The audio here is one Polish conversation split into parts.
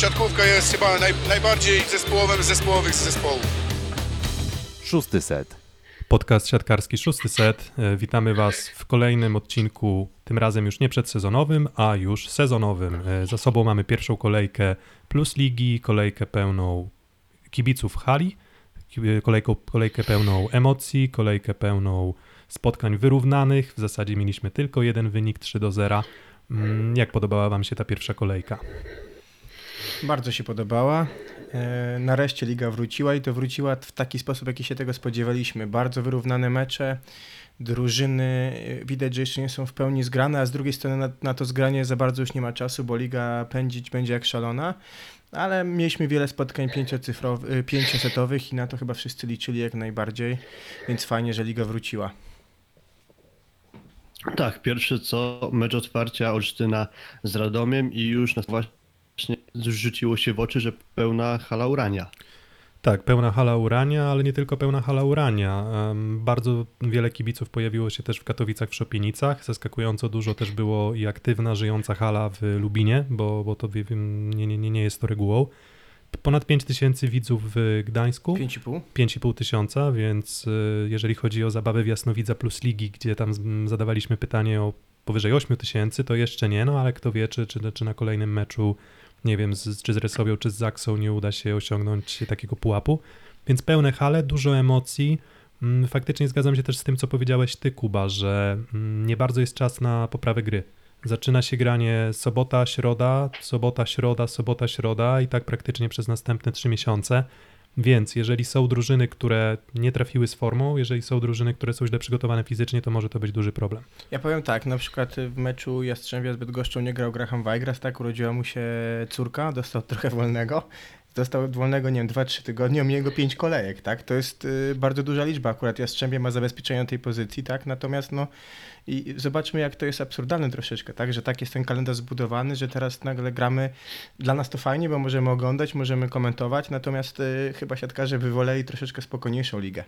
siatkówka jest chyba naj, najbardziej zespołowym z zespołowych z zespołów. Szósty set. Podcast siatkarski Szósty Set. E, Witamy Was w kolejnym odcinku, tym razem już nie przedsezonowym, a już sezonowym. E, Za sobą mamy pierwszą kolejkę Plus Ligi, kolejkę pełną kibiców hali, e, kolejką, kolejkę pełną emocji, kolejkę pełną spotkań wyrównanych. W zasadzie mieliśmy tylko jeden wynik 3 do 0. Mm, Jak podobała Wam się ta pierwsza kolejka? Bardzo się podobała. E, Nareszcie liga wróciła i to wróciła w taki sposób, jaki się tego spodziewaliśmy. Bardzo wyrównane mecze, drużyny e, widać, że jeszcze nie są w pełni zgrane, a z drugiej strony na, na to zgranie za bardzo już nie ma czasu, bo liga pędzić będzie jak szalona. Ale mieliśmy wiele spotkań e, pięciosetowych i na to chyba wszyscy liczyli jak najbardziej, więc fajnie, że liga wróciła. Tak, pierwsze co, mecz otwarcia Olsztyna z Radomiem i już nas właśnie rzuciło się w oczy, że pełna hala urania. Tak, pełna hala urania, ale nie tylko pełna hala urania. Bardzo wiele kibiców pojawiło się też w Katowicach, w Szopienicach. Zaskakująco dużo też było i aktywna, żyjąca hala w Lubinie, bo, bo to wiem, nie, nie, nie nie jest to regułą. Ponad 5 tysięcy widzów w Gdańsku, 5,5? 5,5 tysiąca, więc y, jeżeli chodzi o zabawę w Jasnowidza plus Ligi, gdzie tam zadawaliśmy pytanie o powyżej 8 tysięcy, to jeszcze nie, no ale kto wie, czy, czy, czy na kolejnym meczu, nie wiem, z, czy z Resowią, czy z Zaksą nie uda się osiągnąć takiego pułapu. Więc pełne hale, dużo emocji. Mm, Faktycznie zgadzam się też z tym, co powiedziałeś ty, Kuba, że mm, nie bardzo jest czas na poprawę gry. Zaczyna się granie sobota, środa, sobota, środa, sobota, środa i tak praktycznie przez następne trzy miesiące. Więc jeżeli są drużyny, które nie trafiły z formą, jeżeli są drużyny, które są źle przygotowane fizycznie, to może to być duży problem. Ja powiem tak, na przykład w meczu Jastrzębia z Bydgoszczą nie grał Graham Weigras, tak, urodziła mu się córka, dostał trochę wolnego, dostał wolnego, nie wiem, 2-3 tygodnie, omija go 5 kolejek, tak, to jest y, bardzo duża liczba, akurat Jastrzębie ma zabezpieczenie tej pozycji, tak, natomiast no i zobaczmy jak to jest absurdalne troszeczkę, tak, że tak jest ten kalendarz zbudowany, że teraz nagle gramy, dla nas to fajnie, bo możemy oglądać, możemy komentować, natomiast y, chyba siatkarze by woleli troszeczkę spokojniejszą ligę.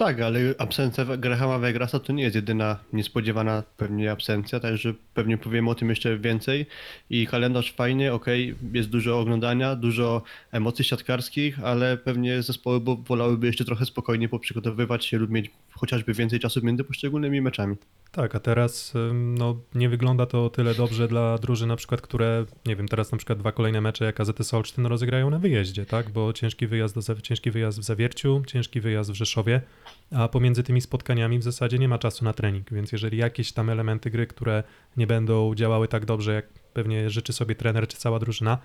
Tak, ale absencja Grahama Wegrasa to nie jest jedyna niespodziewana pewnie absencja, także pewnie powiemy o tym jeszcze więcej. I kalendarz fajny, okej, jest dużo oglądania, dużo emocji siatkarskich, ale pewnie zespoły wolałyby jeszcze trochę spokojniej poprzygotowywać się lub mieć chociażby więcej czasu między poszczególnymi meczami. Tak, a teraz no, nie wygląda to o tyle dobrze dla drużyn na przykład, które, nie wiem, teraz na przykład dwa kolejne mecze jak AZS Olsztyn rozegrają na wyjeździe, tak, bo ciężki wyjazd, do, ciężki wyjazd w Zawierciu, ciężki wyjazd w Rzeszowie, a pomiędzy tymi spotkaniami w zasadzie nie ma czasu na trening, więc jeżeli jakieś tam elementy gry, które nie będą działały tak dobrze, jak pewnie życzy sobie trener czy cała drużyna,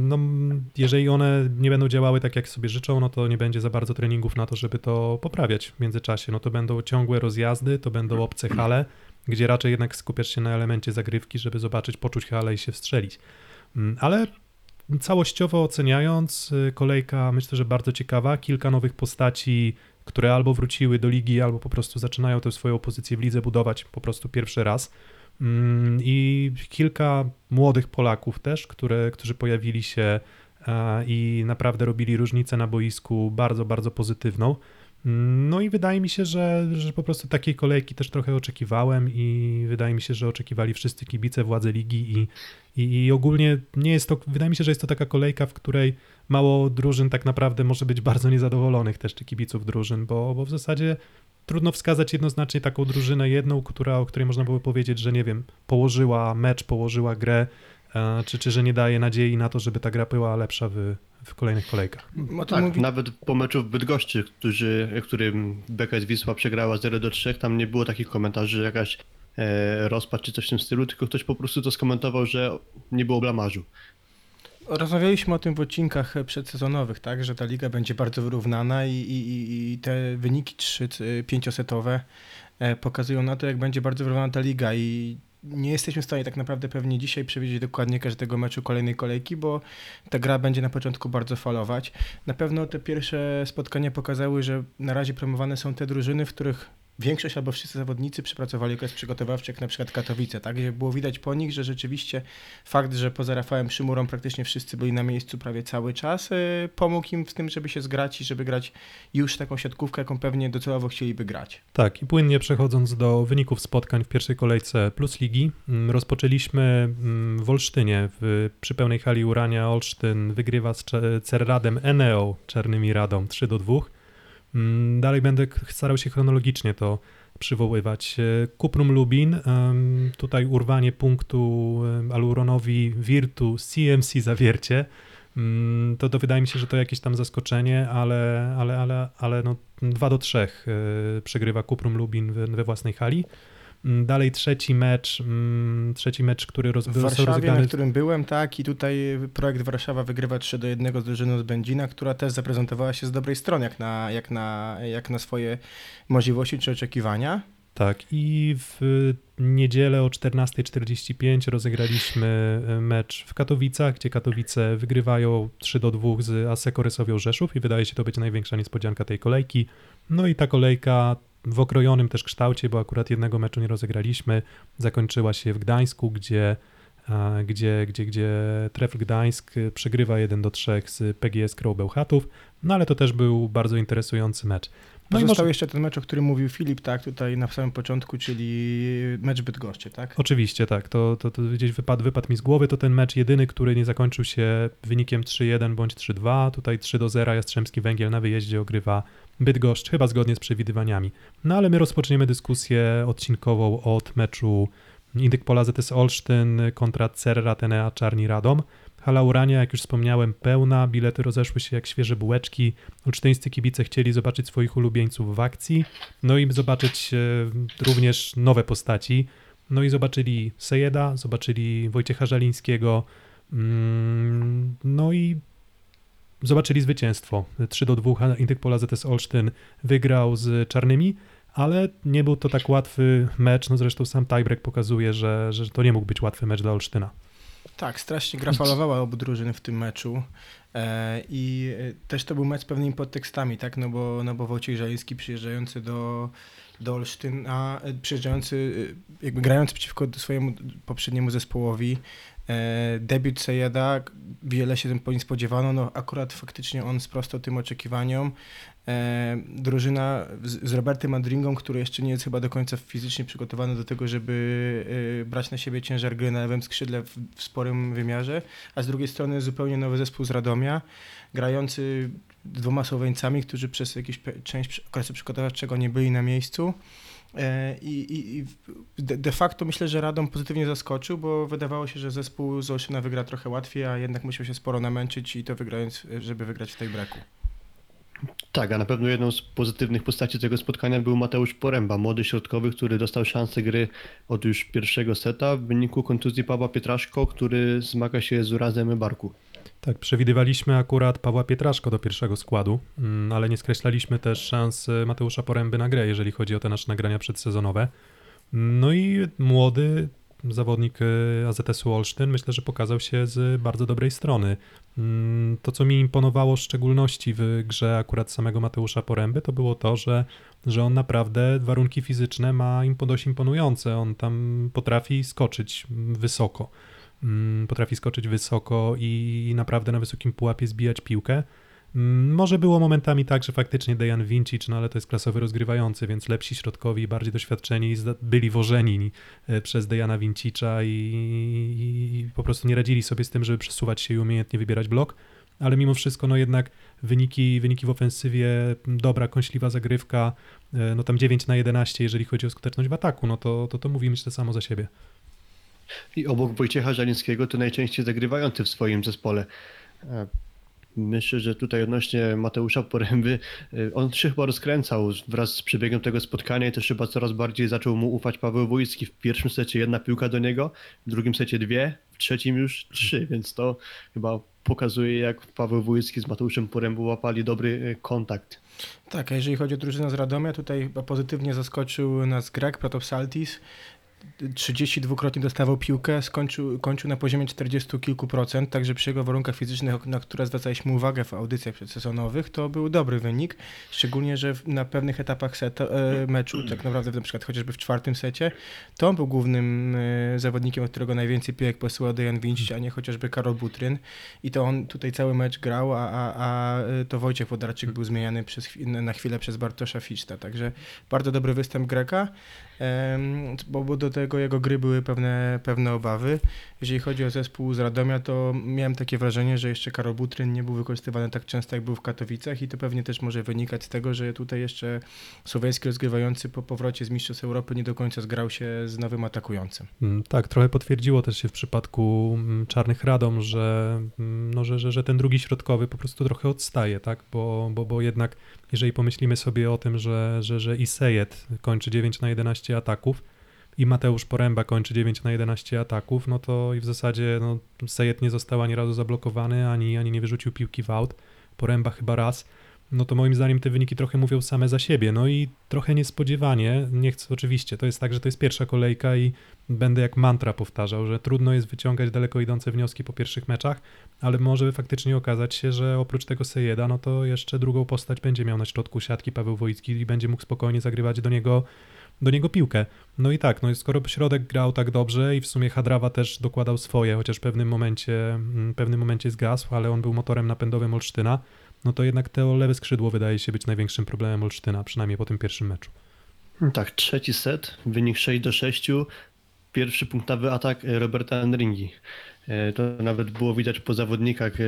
no, m, jeżeli one nie będą działały tak, jak sobie życzą, no to nie będzie za bardzo treningów na to, żeby to poprawiać w międzyczasie. No to będą ciągłe rozjazdy, to będą obce hale, gdzie raczej jednak skupiasz się na elemencie zagrywki, żeby zobaczyć, poczuć halę i się wstrzelić. Mm, Ale całościowo oceniając, y, kolejka myślę, że bardzo ciekawa. Kilka nowych postaci, które albo wróciły do ligi, albo po prostu zaczynają tę swoją pozycję w lidze budować po prostu pierwszy raz. Mm, I kilka młodych Polaków też, które, którzy pojawili się e, i naprawdę robili różnicę na boisku bardzo, bardzo pozytywną. No i wydaje mi się, że, że po prostu takiej kolejki też trochę oczekiwałem i wydaje mi się, że oczekiwali wszyscy kibice, władze ligi i, i, i ogólnie nie jest to, wydaje mi się, że jest to taka kolejka, w której mało drużyn tak naprawdę może być bardzo niezadowolonych też, czy kibiców drużyn, bo, bo w zasadzie trudno wskazać jednoznacznie taką drużynę jedną, która, o której można było powiedzieć, że nie wiem, położyła mecz, położyła grę, czy, czy że nie daje nadziei na to, żeby ta gra była lepsza w, w kolejnych kolejkach. O tym Tak, mówi- nawet po meczu w Bydgoszczy, którzy, którym BKS Wisła przegrała 0 do 3, tam nie było takich komentarzy, że jakaś e, rozpacz czy coś w tym stylu, tylko ktoś po prostu to skomentował, że nie było blamażu. Rozmawialiśmy o tym w odcinkach przedsezonowych, tak, że ta liga będzie bardzo wyrównana i, i, i- te wyniki 3, 5-setowe e, pokazują na to, jak będzie bardzo wyrównana ta liga i nie jesteśmy w stanie tak naprawdę pewnie dzisiaj przewidzieć dokładnie każdego meczu kolejnej kolejki, bo ta gra będzie na początku bardzo falować. Na pewno te pierwsze spotkania pokazały, że na razie promowane są te drużyny, w których większość albo wszyscy zawodnicy przepracowali okres przygotowawczy, jak na przykład Katowice, tak? Gdzie było widać po nich, że rzeczywiście fakt, że poza Rafałem Szymurą praktycznie wszyscy byli na miejscu prawie cały czas, y, pomógł im w tym, żeby się zgrać i żeby grać już taką siatkówkę, jaką pewnie docelowo chcieliby grać. Tak, i płynnie przechodząc do wyników spotkań w pierwszej kolejce Plus Ligi, mm, rozpoczęliśmy mm, w Olsztynie, w, przy pełnej hali Urania Olsztyn wygrywa z Cerradem Eneo Czarnymi Radą 3 do 2. Mm, Dalej będę starał się chronologicznie to przywoływać. E, Kuprum Lubin, tutaj urwanie punktu Aluronowi Virtu CMC Zawiercie. Mm, To, to wydaje mi się, że to jakieś tam zaskoczenie, ale, ale, ale, ale no 2 do 3 y, przegrywa Kuprum Lubin we własnej hali. Mm, Dalej trzeci mecz, mm, trzeci mecz, który roz, W Warszawie, rozegrany na którym byłem, tak, i tutaj projekt Warszawa wygrywa 3 do 1 z drużyną z Będzina, która też zaprezentowała się z dobrej strony, jak na, jak na, jak na swoje możliwości czy oczekiwania. Tak, i w niedzielę o 14.45 rozegraliśmy e, mecz w Katowicach, gdzie Katowice wygrywają 3 do 2 z Aseko Rysowią Rzeszów i wydaje się to być największa niespodzianka tej kolejki. No i ta kolejka w okrojonym też kształcie, bo akurat jednego meczu nie rozegraliśmy, zakończyła się w Gdańsku, gdzie, a, gdzie, gdzie, gdzie Trefl Gdańsk przegrywa 1 do 3 z PGS Crow Bełchatów, no ale to też był bardzo interesujący mecz. No i Pozostał może, jeszcze ten mecz, o którym mówił Filip, tak, tutaj na samym początku, czyli mecz Bydgoszczy, tak? Oczywiście, tak. To, to, to gdzieś wypadł, wypadł mi z głowy. To ten mecz jedyny, który nie zakończył się wynikiem 3-1 bądź 3-2. Tutaj 3 do 0 Jastrzębski Węgiel na wyjeździe ogrywa Bydgoszcz, chyba zgodnie z przewidywaniami. No ale my rozpoczniemy dyskusję odcinkową od meczu Indyk Pola ZS Olsztyn kontra Cerra Tenea Czarni Radom. Hala Urania, jak już wspomniałem, pełna, bilety rozeszły się jak świeże bułeczki. Olsztyńscy kibice chcieli zobaczyć swoich ulubieńców w akcji, no i zobaczyć e, również nowe postaci. No i zobaczyli Sejeda, zobaczyli Wojciecha Żalińskiego, mm, no i zobaczyli zwycięstwo. 3 do 2 Indyk Pola ZS Olsztyn wygrał z Czarnymi, ale nie był to tak łatwy mecz, no zresztą sam tiebreak pokazuje, że, że to nie mógł być łatwy mecz dla Olsztyna. Tak, strasznie gra falowała obu drużyny w tym meczu. E, i e, też to był mecz z pewnymi podtekstami, tak, no bo, no bo Wojciech Żaliński przyjeżdżający do, do Olsztyna, e, przyjeżdżający, jakby grając przeciwko swojemu poprzedniemu zespołowi, debiut Sejeda, wiele się tym po nim spodziewano, no akurat faktycznie on sprostał tym oczekiwaniom. E, drużyna z, z Robertem Madringą, który jeszcze nie jest chyba do końca fizycznie przygotowany do tego, żeby e, brać na siebie ciężar gry na lewym skrzydle w, w sporym wymiarze, a z drugiej strony zupełnie nowy zespół z Radomia, grający dwoma Słoweńcami, którzy przez jakąś pe- część okresu przygotowawczego nie byli na miejscu. E, I, i, i de, facto myślę, że Radom pozytywnie zaskoczył, bo wydawało się, że zespół z Olszyna wygra trochę łatwiej, a jednak musiał się sporo namęczyć i to wygrając, żeby wygrać w tej breku. Tak, a na pewno jedną z pozytywnych postaci tego spotkania był Mateusz Poręba, młody środkowy, który dostał szansę gry od już pierwszego seta w wyniku kontuzji Pawła Pietraszko, który zmaga się z urazem barku. Tak, przewidywaliśmy akurat Pawła Pietraszko do pierwszego składu, mm, ale nie skreślaliśmy też szans e, Mateusza Poręby na grę, jeżeli chodzi o te nasze nagrania przedsezonowe. No i młody zawodnik e, AZS-u Olsztyn myślę, że pokazał się z bardzo dobrej strony. Mm, To, co mi imponowało w szczególności w grze akurat samego Mateusza Poręby, to było to, że, że on naprawdę warunki fizyczne ma dość imponujące. On tam potrafi skoczyć wysoko. Mm, Potrafi skoczyć wysoko i naprawdę na wysokim pułapie zbijać piłkę. Mm, Może było momentami tak, że faktycznie Dejan Vincic, no ale to jest klasowy rozgrywający, więc lepsi środkowi, bardziej doświadczeni byli wożeni e, przez Dejana Vincicza i, i, i po prostu nie radzili sobie z tym, żeby przesuwać się i umiejętnie wybierać blok, ale mimo wszystko no jednak wyniki, wyniki w ofensywie, dobra, kąśliwa zagrywka, e, no tam 9 na 11, jeżeli chodzi o skuteczność w ataku, no to to, to mówi myślę samo za siebie. I obok Wojciecha Żalińskiego to najczęściej zagrywający w swoim zespole. E, Myślę, że tutaj odnośnie Mateusza Poręby, e, on się chyba rozkręcał wraz z przebiegiem tego spotkania i też chyba coraz bardziej zaczął mu ufać Paweł Wójcki. W pierwszym secie jedna piłka do niego, w drugim secie dwie, w trzecim już trzy, więc to chyba pokazuje jak Paweł Wójcki z Mateuszem Porębą łapali dobry e, kontakt. Tak, a jeżeli chodzi o drużynę z Radomia, tutaj pozytywnie zaskoczył nas Greg Protopsaltis. 32-krotnie dostawał piłkę, skończył, kończył na poziomie 40 kilku procent, także przy jego warunkach fizycznych, na które zwracaliśmy uwagę w audycjach przedsezonowych, to był dobry wynik, szczególnie, że na pewnych etapach seta, e, meczu, tak naprawdę na przykład chociażby w czwartym secie, to był głównym e, zawodnikiem, od którego najwięcej piłek posyłał Dejan Wincic, a nie chociażby Karol Butryn. I to on tutaj cały mecz grał, a, a, a e, to Wojciech Wodarczyk był zmieniany przez, na chwilę przez Bartosza Ficzta, także bardzo dobry występ Greka, bo, do tego jego gry były pewne, pewne obawy. Jeżeli chodzi o zespół z Radomia, to miałem takie wrażenie, że jeszcze Karol Butryn nie był wykorzystywany tak często, jak był w Katowicach i to pewnie też może wynikać z tego, że tutaj jeszcze słoweński rozgrywający po powrocie z Mistrzostw Europy nie do końca zgrał się z nowym atakującym. Mm, Tak, trochę potwierdziło też się w przypadku mm, Czarnych Radom, że, mm, no, że, że, że ten drugi środkowy po prostu trochę odstaje, tak? Bo, bo, bo jednak jeżeli pomyślimy sobie o tym, że, że, że Isejet kończy 9 na 11 ataków i Mateusz Poręba kończy 9 na 11 ataków, no to i w zasadzie no, Sejet nie został ani razu zablokowany, ani, ani nie wyrzucił piłki w aut. Poręba chyba raz. No to moim zdaniem te wyniki trochę mówią same za siebie. No i trochę niespodziewanie, nie chcę oczywiście, to jest tak, że to jest pierwsza kolejka i będę jak mantra powtarzał, że trudno jest wyciągać daleko idące wnioski po pierwszych meczach, ale może faktycznie okazać się, że oprócz tego Sejeda, no to jeszcze drugą postać będzie miał na środku siatki Paweł Wojcki i będzie mógł spokojnie zagrywać do niego do niego piłkę. No i tak, no i skoro środek grał tak dobrze i w sumie Hadrawa też dokładał swoje, chociaż w pewnym momencie, mm, pewnym momencie zgasł, ale on był motorem napędowym Olsztyna, no to jednak to lewe skrzydło wydaje się być największym problemem Olsztyna, przynajmniej po tym pierwszym meczu. Tak, trzeci set, wynik 6 do 6. Pierwszy punktowy atak Roberta Enringi. E, To nawet było widać po zawodnikach e,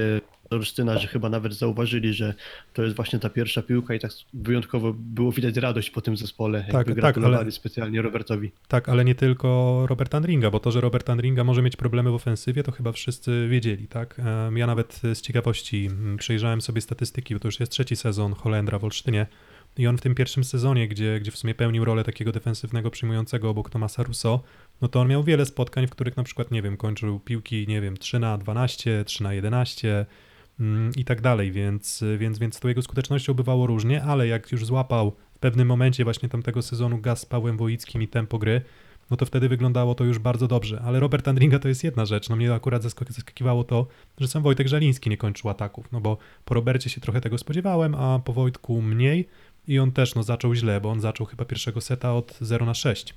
Olsztyna, że chyba nawet zauważyli, że to jest właśnie ta pierwsza piłka i tak wyjątkowo było widać radość po tym zespole. Tak, jakby tak, gratulowali ale- specjalnie Robertowi. Tak, ale nie tylko Robert Andringa, bo to, że Robert Andringa może mieć problemy w ofensywie, to chyba wszyscy wiedzieli, tak? Ja nawet z ciekawości przejrzałem sobie statystyki, bo to już jest trzeci sezon Holendra w Olsztynie i on w tym pierwszym sezonie, gdzie, gdzie w sumie pełnił rolę takiego defensywnego przyjmującego obok Tomasa Russo, no to on miał wiele spotkań, w których na przykład, nie wiem, kończył piłki, nie wiem, 3 na 12, 3 na 11 mm, i tak dalej, więc, więc, więc to jego skutecznością bywało różnie, ale jak już złapał w pewnym momencie właśnie tamtego sezonu gaz z Pawłem Wojickim i tempo gry, no to wtedy wyglądało to już bardzo dobrze. Ale Robert Andringa to jest jedna rzecz. No mnie akurat zaskak- zaskakiwało to, że sam Wojtek Żaliński nie kończył ataków, no bo po Robercie się trochę tego spodziewałem, a po Wojtku mniej i on też no, zaczął źle, bo on zaczął chyba pierwszego seta od 0 na 6.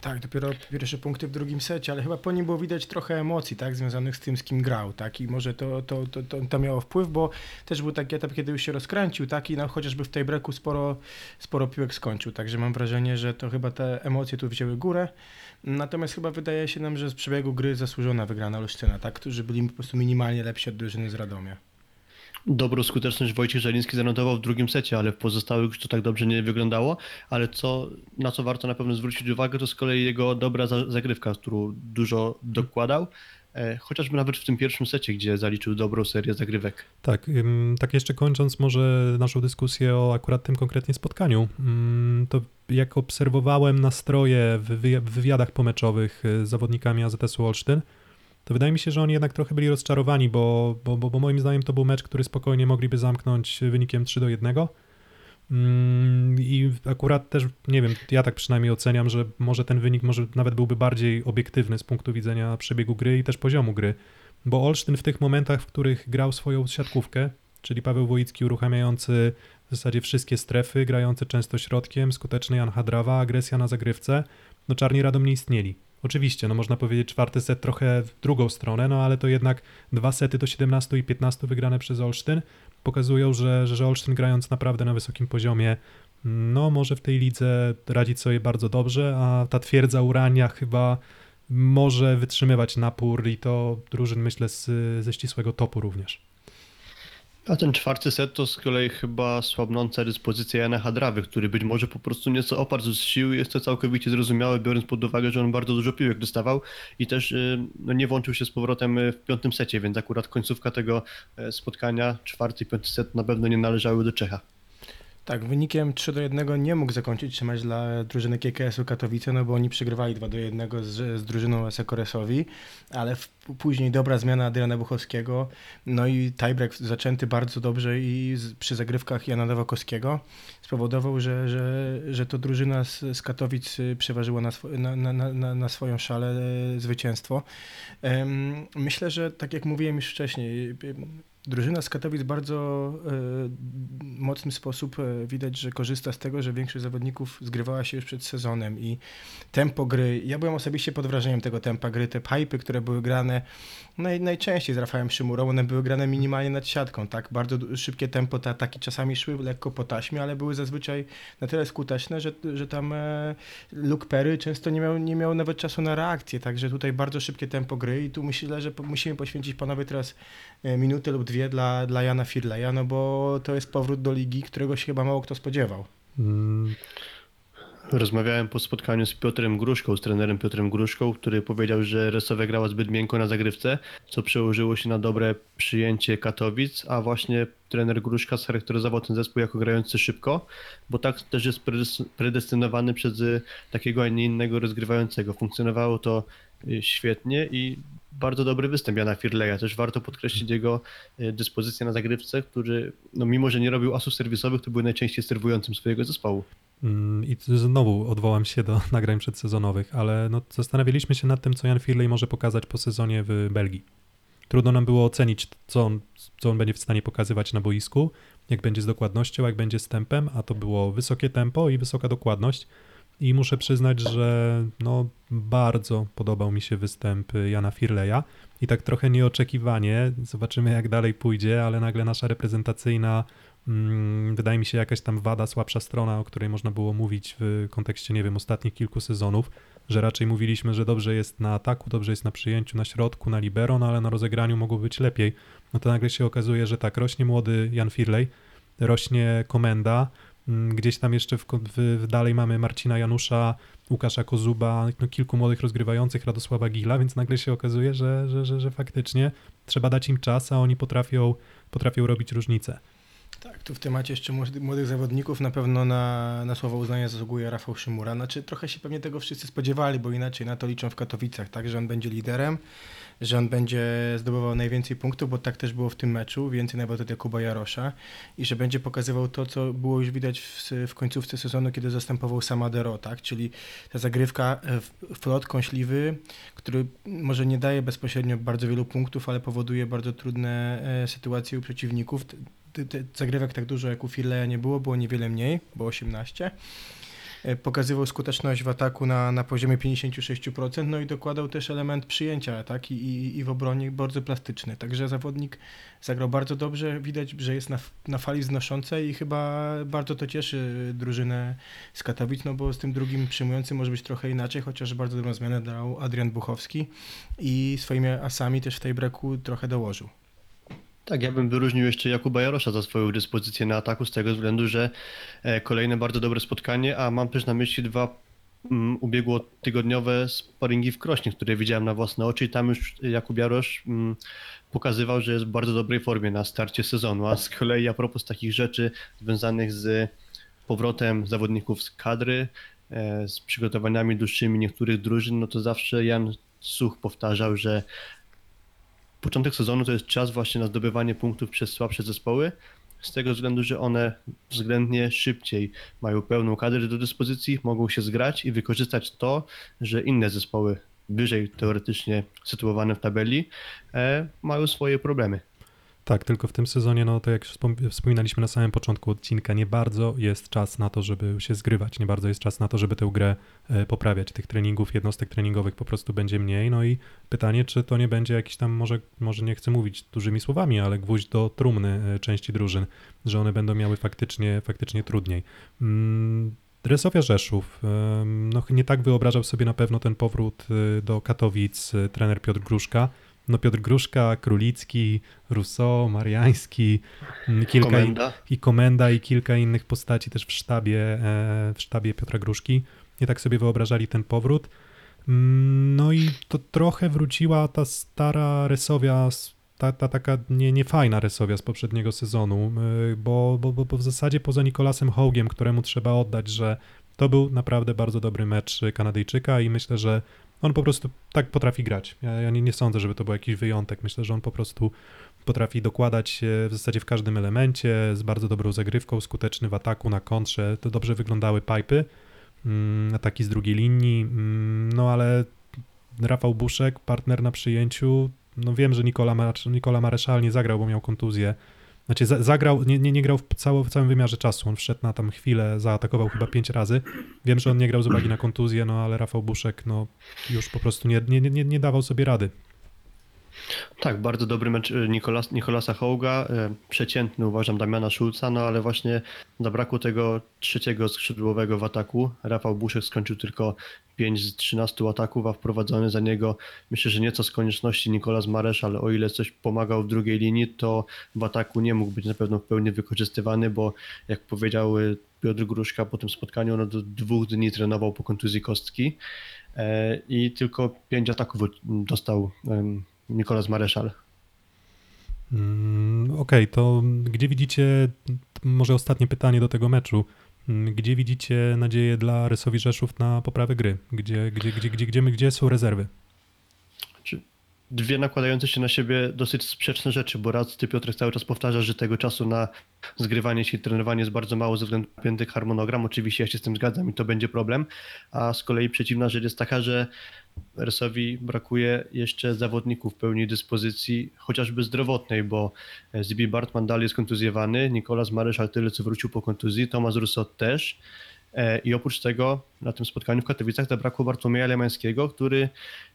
Tak, dopiero pierwsze punkty w drugim secie, ale chyba po nim było widać trochę emocji, tak, związanych z tym, z kim grał, tak, i może to, to, to, to, to miało wpływ, bo też był taki etap, kiedy już się rozkręcił, tak, i no, chociażby w tej breaku sporo, sporo piłek skończył, także mam wrażenie, że to chyba te emocje tu wzięły górę, natomiast chyba wydaje się nam, że z przebiegu gry zasłużona wygrana Olsztyna, tak, którzy byli po prostu minimalnie lepsi od drużyny z Radomia. Dobrą skuteczność Wojciech Żeliński zanotował w drugim secie, ale w pozostałych już to tak dobrze nie wyglądało. Ale co, na co warto na pewno zwrócić uwagę, to z kolei jego dobra za- zagrywka, którą dużo dokładał. E, Chociażby nawet w tym pierwszym secie, gdzie zaliczył dobrą serię zagrywek. Tak, tak jeszcze kończąc może naszą dyskusję o akurat tym konkretnie spotkaniu, ym, to jak obserwowałem nastroje w wywiadach pomeczowych y, z zawodnikami AZS-u Olsztyn, to wydaje mi się, że oni jednak trochę byli rozczarowani, bo, bo, bo, bo moim zdaniem to był mecz, który spokojnie mogliby zamknąć wynikiem 3 do 1. Mm, I akurat też, nie wiem, ja tak przynajmniej oceniam, że może ten wynik może nawet byłby bardziej obiektywny z punktu widzenia przebiegu gry i też poziomu gry. Bo Olsztyn w tych momentach, w których grał swoją siatkówkę, czyli Paweł Wojicki uruchamiający w zasadzie wszystkie strefy, grający często środkiem, skuteczny Jan Hadrawa, agresja na zagrywce, no Czarni Radom nie istnieli. Oczywiście, no można powiedzieć czwarty set trochę w drugą stronę, no ale to jednak dwa sety do 17 i 15 wygrane przez Olsztyn pokazują, że, że, Olsztyn grając naprawdę na wysokim poziomie, no może w tej lidze radzić sobie bardzo dobrze, a ta twierdza Urania chyba może wytrzymywać napór i to drużyn myślę z, ze ścisłego topu również. A ten czwarty set to z kolei chyba słabnąca dyspozycja Jana Hadrawy, który być może po prostu nieco oparł z sił. Jest to całkowicie zrozumiałe, biorąc pod uwagę, że on bardzo dużo piłek dostawał i też y, no, nie włączył się z powrotem y, w piątym secie, więc akurat końcówka tego e, spotkania, czwarty i piąty set na pewno nie należały do Czecha. Tak, wynikiem 3 do 1 nie mógł zakończyć się mecz dla drużyny KKS-u Katowice, no bo oni przegrywali 2 do 1 z, z drużyną Sekoresowi, ale w, później dobra zmiana Adriana Buchowskiego, no i tiebreak zaczęty bardzo dobrze i z, przy zagrywkach Jana Nowakowskiego spowodował, że, że, że to drużyna z, z Katowic przeważyła na, swo, na, na, na, na swoją szalę e, zwycięstwo. Em, Myślę, że tak jak mówiłem już wcześniej, Drużyna z Katowic bardzo e, mocny sposób e, widać, że korzysta z tego, że większość zawodników zgrywała się już przed sezonem i tempo gry. Ja byłem osobiście pod wrażeniem tego tempa gry. Te pipy, które były grane naj, najczęściej z Rafałem Szymurą, one były grane minimalnie nad siatką, tak? Bardzo szybkie tempo, te ataki czasami szły lekko po taśmie, ale były zazwyczaj na tyle skuteczne, że, że tam e, Luke Perry często nie miał, nie miał nawet czasu na reakcję, także tutaj bardzo szybkie tempo gry i tu myślę, że po, musimy poświęcić panowie teraz e, minutę lub dwie dla, dla Jana Firleja, no bo to jest powrót do ligi, którego się chyba mało kto spodziewał. Mm, Rozmawiałem po spotkaniu z Piotrem Gruszką, z trenerem Piotrem Gruszką, który powiedział, że Resowe grała zbyt miękko na zagrywce, co przełożyło się na dobre przyjęcie Katowic, a właśnie trener Gruszka scharakteryzował ten zespół jako grający szybko, bo tak też jest predestynowany przez takiego, a nie innego rozgrywającego. Funkcjonowało to y, świetnie i bardzo dobry występ Jana Firleja. Też warto podkreślić jego y, dyspozycję na zagrywce, który, no mimo że nie robił asów serwisowych, to był najczęściej serwującym swojego zespołu. Mm, I znowu odwołam się do nagrań przedsezonowych, ale no, zastanawialiśmy się nad tym, co Jan Firley może pokazać po sezonie w Belgii. Trudno nam było ocenić, co on, co on będzie w stanie pokazywać na boisku, jak będzie z dokładnością, jak będzie z tempem, a to było wysokie tempo i wysoka dokładność. I muszę przyznać, że no, bardzo podobał mi się występ Jana Firleja i tak trochę nieoczekiwanie, zobaczymy jak dalej pójdzie, ale nagle nasza reprezentacyjna wydaje mi się jakaś tam wada, słabsza strona, o której można było mówić w kontekście, nie wiem, ostatnich kilku sezonów, że raczej mówiliśmy, że dobrze jest na ataku, dobrze jest na przyjęciu, na środku, na libero, no ale na rozegraniu mogło być lepiej. No to nagle się okazuje, że tak, rośnie młody Jan Firley, rośnie komenda, mm, gdzieś tam jeszcze w, w dalej mamy Marcina Janusza, Łukasza Kozuba, no kilku młodych rozgrywających, Radosława Gila, więc nagle się okazuje, że, że, że, że faktycznie trzeba dać im czas, a oni potrafią, potrafią robić różnicę. Tak, tu w temacie jeszcze młody- młodych zawodników na pewno na, na słowo uznania zasługuje Rafał Szymura. Znaczy trochę się pewnie tego wszyscy spodziewali, bo inaczej na to liczą w Katowicach, tak, że on będzie liderem, że on będzie zdobywał najwięcej punktów, bo tak też było w tym meczu, więcej nawet od Jakuba Jarosza i że będzie pokazywał to, co było już widać w, w końcówce sezonu, kiedy zastępował Samadero, tak, czyli ta zagrywka, e, w- flot kąśliwy, który może nie daje bezpośrednio bardzo wielu punktów, ale powoduje bardzo trudne e, sytuacje u przeciwników. Zagrywek tak dużo jak u Firleja nie było, było niewiele mniej, było 18. E, Pokazywał skuteczność w ataku na, na poziomie 56%, no i dokładał też element przyjęcia tak? I, i, i w obronie bardzo plastyczny. Także zawodnik zagrał bardzo dobrze, widać, że jest na, na fali wznoszącej i chyba bardzo to cieszy drużynę z Katowic, no bo z tym drugim przyjmującym może być trochę inaczej, chociaż bardzo dobrą zmianę dał Adrian Buchowski i swoimi asami też w tej breku trochę dołożył. Tak, ja bym wyróżnił jeszcze Jakuba Jarosza za swoją dyspozycję na ataku z tego względu, że e, kolejne bardzo dobre spotkanie, a mam też na myśli dwa mm, ubiegłotygodniowe sparingi w Krośnie, które widziałem na własne oczy i tam już Jakub Jarosz mm, pokazywał, że jest w bardzo dobrej formie na starcie sezonu, a z kolei a propos takich rzeczy związanych z powrotem zawodników z kadry, e, z przygotowaniami dłuższymi niektórych drużyn, no to zawsze Jan Such powtarzał, że początek sezonu to jest czas właśnie na zdobywanie punktów przez słabsze zespoły, z tego względu, że one względnie szybciej mają pełną kadrę do dyspozycji, mogą się zgrać i wykorzystać to, że inne zespoły wyżej teoretycznie sytuowane w tabeli e, mają swoje problemy. Tak, tylko w tym sezonie, no to jak wspom- wspominaliśmy na samym początku odcinka, nie bardzo jest czas na to, żeby się zgrywać, nie bardzo jest czas na to, żeby tę grę e, poprawiać. Tych treningów, jednostek treningowych po prostu będzie mniej. No i pytanie, czy to nie będzie jakiś tam, może, może nie chcę mówić dużymi słowami, ale gwóźdź do trumny e, części drużyn, że one będą miały faktycznie, faktycznie trudniej. Mm, Resowia Rzeszów, no nie tak wyobrażał sobie na pewno ten powrót e, do Katowic trener Piotr Gruszka. No Piotr Gruszka, Królicki, Rousseau, Mariański, mm, kilka i, Komenda. i Komenda i kilka innych postaci też w sztabie, e, w sztabie Piotra Gruszki. Nie tak sobie wyobrażali ten powrót. Mm, No i to trochę wróciła ta stara Resowia ta, ta taka nie, niefajna Resowia z poprzedniego sezonu, bo, bo, bo, bo w zasadzie poza Nikolasem Hołgiem, któremu trzeba oddać, że to był naprawdę bardzo dobry mecz Kanadyjczyka i myślę, że on po prostu tak potrafi grać. Ja, ja nie, nie sądzę, żeby to był jakiś wyjątek. Myślę, że on po prostu potrafi dokładać się w zasadzie w każdym elemencie, z bardzo dobrą zagrywką, skuteczny w ataku, na kontrze. To dobrze wyglądały pipy, mm, ataki z drugiej linii, mm, no ale Rafał Buszek, partner na przyjęciu, no wiem, że Nikola, Mar- Nikola Mareszal nie zagrał, bo miał kontuzję. Znaczy za, zagrał, nie, nie, nie grał w, cało, w całym wymiarze czasu, on wszedł na tam chwilę, zaatakował chyba pięć razy. Wiem, że on nie grał z uwagi na kontuzję, no ale Rafał Buszek no już po prostu nie, nie, nie, nie dawał sobie rady. Tak, bardzo dobry mecz y, Nikolas, Nikolasa Hołga, y, przeciętny uważam Damiana Szulca, no ale właśnie zabrakło tego trzeciego skrzydłowego w ataku. Rafał Buszek skończył tylko 5 z 13 ataków, a wprowadzony za niego myślę, że nieco z konieczności Nikolas Maresz, ale o ile coś pomagał w drugiej linii, to w ataku nie mógł być na pewno w pełni wykorzystywany, bo jak powiedział y, Piotr Gruszka po tym spotkaniu, on od dwóch dni trenował po kontuzji kostki e, i tylko 5 ataków dostał Nikolas Mareszal. Mm, Okej, to gdzie widzicie, może ostatnie pytanie do tego meczu, Mm, gdzie widzicie nadzieję dla Rysowi Rzeszów na poprawę gry? Gdzie, gdzie, gdzie, gdzie, gdzie, gdzie są rezerwy? Dwie nakładające się na siebie dosyć sprzeczne rzeczy, bo raz ty Piotrek cały czas powtarza, że tego czasu na zgrywanie się i trenowanie jest bardzo mało ze względu na pięty harmonogram. Oczywiście ja się z tym zgadzam i to będzie problem. A z kolei przeciwna rzecz jest taka, że Resowi brakuje jeszcze zawodników w pełni dyspozycji, chociażby zdrowotnej, bo Zibi Bartman dalej jest kontuzjowany, Nikolas Maryszal tyle co wrócił po kontuzji, Tomasz Russot też. E, I oprócz tego na tym spotkaniu w Katowicach zabrakło Bartłomieja Lemańskiego, który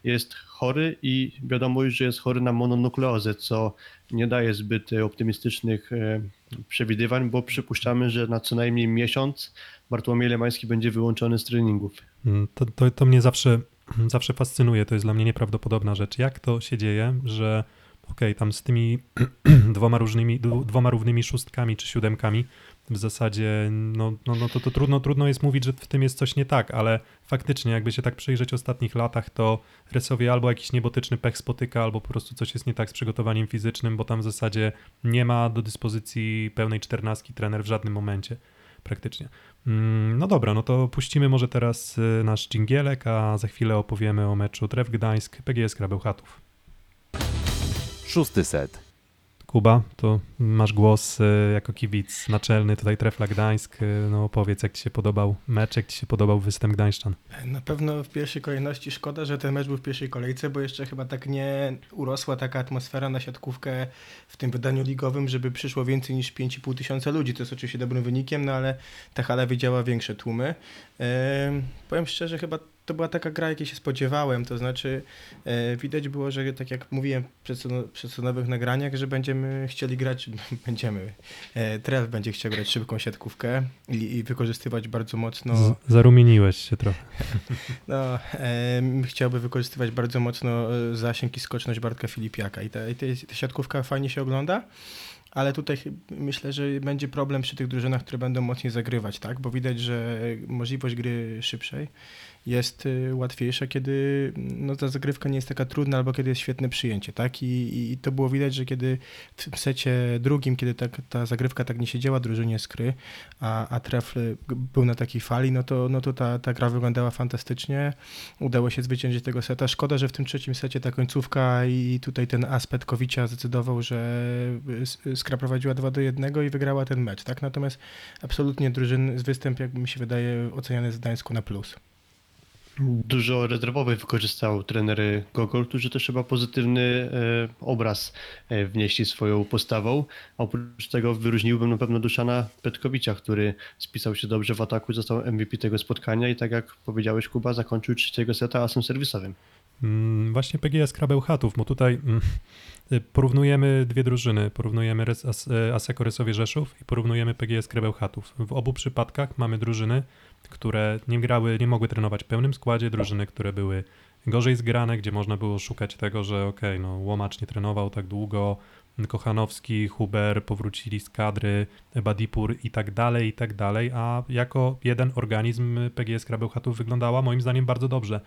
jest chory i wiadomo już, że jest chory na mononukleozę, co nie daje zbyt optymistycznych e, przewidywań, bo przypuszczamy, że na co najmniej miesiąc Bartłomiej Lemański będzie wyłączony z treningów. Mm, To, to, to mnie zawsze, zawsze fascynuje, to jest dla mnie nieprawdopodobna rzecz. Jak to się dzieje, że okej, tam z tymi dwoma różnymi, dwoma równymi szóstkami czy siódemkami w zasadzie, no, no, no to, to trudno, trudno jest mówić, że w tym jest coś nie tak, ale faktycznie jakby się tak przyjrzeć ostatnich latach, to Resowie albo jakiś niebotyczny pech spotyka, albo po prostu coś jest nie tak z przygotowaniem fizycznym, bo tam w zasadzie nie ma do dyspozycji pełnej czternastki trener w żadnym momencie praktycznie. Mm, No dobra, no to puścimy może teraz y, nasz dżingielek, a za chwilę opowiemy o meczu Tref Gdańsk, PGS Krabełchatów. Szósty set. Kuba, to masz głos y, jako kibic naczelny tutaj Trefla Gdańsk. y, No opowiedz, jak ci się podobał mecz, jak ci się podobał występ Gdańszczan. Na pewno w pierwszej kolejności szkoda, że ten mecz był w pierwszej kolejce, bo jeszcze chyba tak nie urosła taka atmosfera na siatkówkę w tym wydaniu ligowym, żeby przyszło więcej niż 5,5 tysiąca ludzi. To jest oczywiście dobrym wynikiem, no ale ta hala widziała większe tłumy. Powiem szczerze, chyba to była taka gra, jakiej się spodziewałem, to znaczy e, widać było, że tak jak mówiłem w przedsezono- przedsezonowych nagraniach, że będziemy chcieli grać, będziemy, e, Tref będzie chciał grać szybką siatkówkę i, i wykorzystywać bardzo mocno... Z- zarumieniłeś się trochę. No, em, chciałby wykorzystywać bardzo mocno e, zasięg i skoczność Bartka Filipiaka i ta, i ta, ta siatkówka fajnie się ogląda, ale tutaj myślę, że będzie problem przy tych drużynach, które będą mocniej zagrywać, tak? Bo widać, że możliwość gry szybszej jest y, łatwiejsza, kiedy no, ta zagrywka nie jest taka trudna, albo kiedy jest świetne przyjęcie, tak? I, i to było widać, że kiedy w secie drugim, kiedy tak, ta zagrywka tak nie siedziała drużynie skry, a, a tref y, g- był na takiej fali, no to, no to ta, ta gra wyglądała fantastycznie. Udało się zwyciężyć tego seta. Szkoda, że w tym trzecim secie ta końcówka i tutaj ten aspekt Kowicia zdecydował, że S- Skra prowadziła 2 do 1 i wygrała ten mecz, tak? Natomiast absolutnie drużyn z występ, jak mi się wydaje, oceniany w Gdańsku na plus. Dużo rezerwowych wykorzystał trener Gogol, którzy też chyba pozytywny e, obraz e, wnieśli swoją postawą. Oprócz tego wyróżniłbym na pewno Duszana Petkowicza, który spisał się dobrze w ataku, został MVP tego spotkania i tak jak powiedziałeś Kuba, zakończył trzeciego seta asem serwisowym. Mm, Właśnie PGS Krabełchatów, bo tutaj mm, porównujemy dwie drużyny. Porównujemy Aseko Rysowie Rzeszów i porównujemy PGS Krabełchatów. W obu przypadkach mamy drużyny, które nie grały, nie mogły trenować w pełnym składzie, drużyny, które były gorzej zgrane, gdzie można było szukać tego, że okej, no Łomacz nie trenował tak długo, Kochanowski, Huber powrócili z kadry, Badipur i tak dalej, i tak dalej, a jako jeden organizm PGS Krabełchatów wyglądała moim zdaniem bardzo dobrze.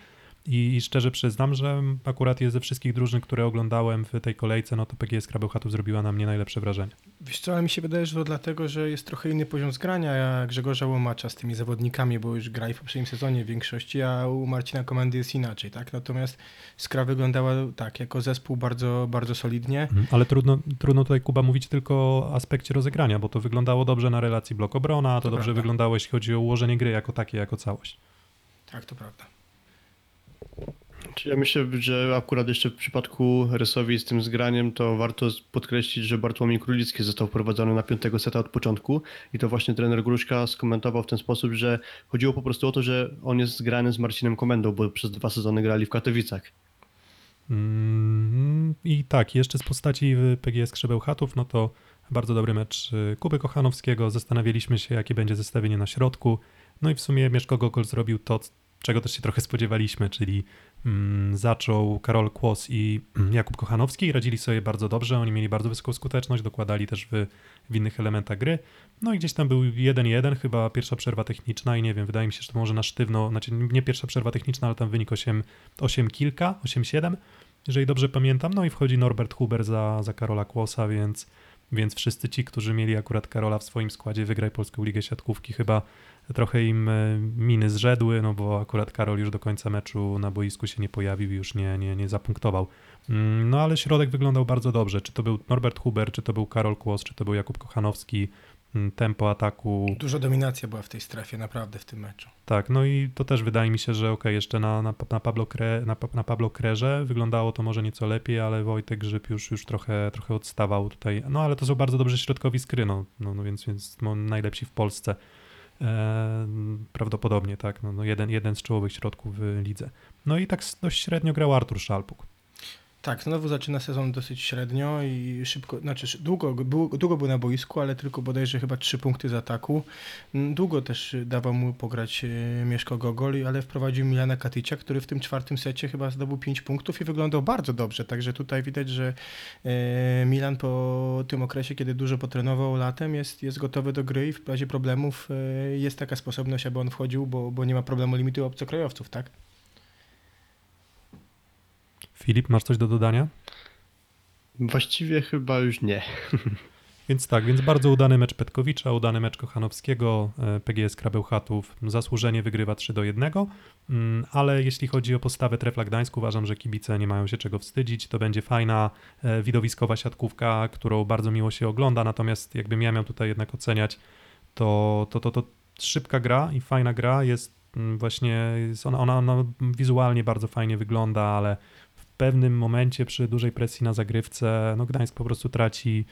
I, szczerze przyznam, że akurat jest ze wszystkich drużyn, które oglądałem w tej kolejce, no to PGS Krabełchatów zrobiła na mnie najlepsze wrażenie. Wiesz co, ale mi się wydaje, że to dlatego, że jest trochę inny poziom zgrania Grzegorza Łomacza z tymi zawodnikami, bo już grali w poprzednim sezonie w większości, a u Marcina Komendy jest inaczej, tak? Natomiast Skra wyglądała tak, jako zespół bardzo, bardzo solidnie. Mhm. Ale trudno, trudno tutaj, Kuba, mówić tylko o aspekcie rozegrania, bo to wyglądało dobrze na relacji blok-obrona, to, To dobrze prawda. wyglądało, jeśli chodzi o ułożenie gry jako takie, jako całość. Tak, to prawda. Ja myślę, że akurat jeszcze w przypadku Rysowi z tym zgraniem, to warto podkreślić, że Bartłomiej Królicki został wprowadzony na piątego seta od początku i to właśnie trener Gruszka skomentował w ten sposób, że chodziło po prostu o to, że on jest zgrany z Marcinem Komendą, bo przez dwa sezony grali w Katowicach. Mm, I tak, jeszcze z postaci PGS Krzebełchatów, no to bardzo dobry mecz y, Kuby Kochanowskiego. Zastanawialiśmy się, jakie będzie zestawienie na środku. No i w sumie Mieszko Gogol zrobił to, czego też się trochę spodziewaliśmy, czyli mm, zaczął Karol Kłos i mm, Jakub Kochanowski i radzili sobie bardzo dobrze. Oni mieli bardzo wysoką skuteczność, dokładali też w, w innych elementach gry. No i gdzieś tam był 1-1, chyba pierwsza przerwa techniczna i nie wiem, wydaje mi się, że to może na sztywno, znaczy nie pierwsza przerwa techniczna, ale tam wynik 8, 8 kilka, 8-7 jeżeli dobrze pamiętam. No i wchodzi Norbert Huber za, za Karola Kłosa, więc, więc wszyscy ci, którzy mieli akurat Karola w swoim składzie Wygraj Polską Ligę Siatkówki, chyba trochę im e, miny zrzedły, no bo akurat Karol już do końca meczu na boisku się nie pojawił i już nie, nie, nie zapunktował. Mm, No ale środek wyglądał bardzo dobrze. Czy to był Norbert Huber, czy to był Karol Kłos, czy to był Jakub Kochanowski. Tempo ataku, Duża dominacja była w tej strefie, naprawdę w tym meczu. tak, no i to też wydaje mi się, że okej, jeszcze na, na, na, Pablo Kre, na, na Pablo Krerze wyglądało to może nieco lepiej, ale Wojtek Grzyb już, już trochę, trochę odstawał tutaj. No ale to są bardzo dobrze środkowi skry, no, no, no więc, więc no, najlepsi w Polsce. E, prawdopodobnie, tak, no, no jeden, jeden z czołowych środków w lidze. No i tak dość średnio grał Artur Szalpuk. Tak, znowu zaczyna sezon dosyć średnio i szybko, znaczy długo, długo był na boisku, ale tylko bodajże chyba trzy punkty z ataku. Mm, Długo też y, dawał mu pograć e, Mieszko Gogol, ale wprowadził Milana Katycia, który w tym czwartym secie chyba zdobył pięć punktów i wyglądał bardzo dobrze. Także tutaj widać, że e, Milan po tym okresie, kiedy dużo potrenował latem, jest, jest gotowy do gry i w razie problemów e, jest taka sposobność, aby on wchodził, bo, bo nie ma problemu limitu obcokrajowców, tak? Filip, masz coś do dodania? Właściwie chyba już nie. Więc tak, więc bardzo udany mecz Petkowicza, udany mecz Kochanowskiego, e, PGS Krabełchatów zasłużenie wygrywa 3 do 1, mm, ale jeśli chodzi o postawę Trefla Gdańsk, uważam, że kibice nie mają się czego wstydzić, to będzie fajna, e, widowiskowa siatkówka, którą bardzo miło się ogląda, natomiast jakbym ja miał tutaj jednak oceniać, to, to, to, to szybka gra i fajna gra. Jest mm, właśnie, jest ona, ona, ona wizualnie bardzo fajnie wygląda, ale pewnym momencie przy dużej presji na zagrywce, no Gdańsk po prostu traci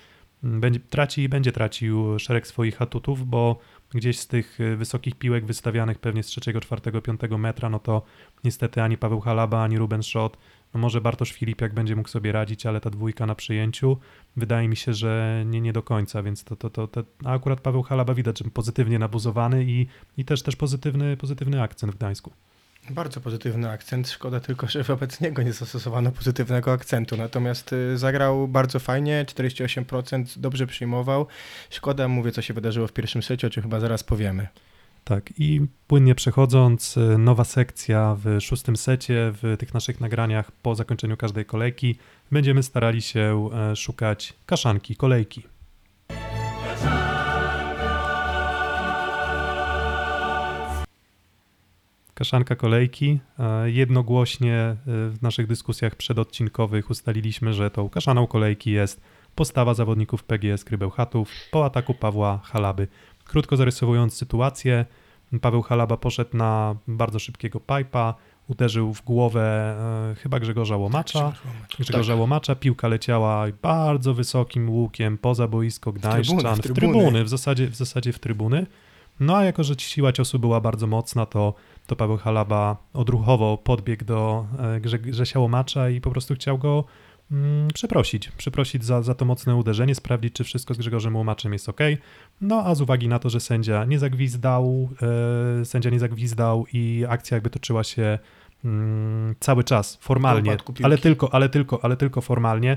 będzie, traci i będzie tracił szereg swoich atutów, bo gdzieś z tych y, wysokich piłek wystawianych pewnie z trzeciego, czwartego, piątego metra, no to niestety ani Paweł Halaba, ani Ruben Schott, no może Bartosz Filipiak będzie mógł sobie radzić, ale ta dwójka na przyjęciu wydaje mi się, że nie, nie do końca, więc to, to, to, to a akurat Paweł Halaba widać, pozytywnie nabuzowany i, i też, też pozytywny, pozytywny akcent w Gdańsku. Bardzo pozytywny akcent. Szkoda tylko, że wobec niego nie zastosowano pozytywnego akcentu. Natomiast y, zagrał bardzo fajnie, 48% dobrze przyjmował. Szkoda, mówię, co się wydarzyło w pierwszym secie, o czym chyba zaraz powiemy. Tak, i płynnie przechodząc, y, nowa sekcja w szóstym secie, w tych naszych nagraniach po zakończeniu każdej kolejki będziemy starali się e, szukać kaszanki, kolejki. Kaszanka kolejki. E, Jednogłośnie e, w naszych dyskusjach przedodcinkowych ustaliliśmy, że tą kaszaną kolejki jest postawa zawodników PGS Krybełchatów po ataku Pawła Halaby. Krótko zarysowując sytuację, Paweł Halaba poszedł na bardzo szybkiego pipa, uderzył w głowę e, chyba Grzegorza Łomacza. Grzegorza Łomacza, piłka leciała bardzo wysokim łukiem poza boisko Gdańszczan, trybuny, w w trybuny, trybuny. w, zasadzie, w zasadzie w trybuny. No a jako, że siła ciosu była bardzo mocna, to, to Paweł Halaba odruchowo podbiegł do e, Grze, Grzesia Łomacza i po prostu chciał go mm, przeprosić. Przeprosić za, za to mocne uderzenie, sprawdzić, czy wszystko z Grzegorzem Łomaczem jest ok. No a z uwagi na to, że sędzia nie zagwizdał, e, sędzia nie zagwizdał i akcja jakby toczyła się mm, cały czas, formalnie, ale tylko, ale tylko, ale tylko formalnie,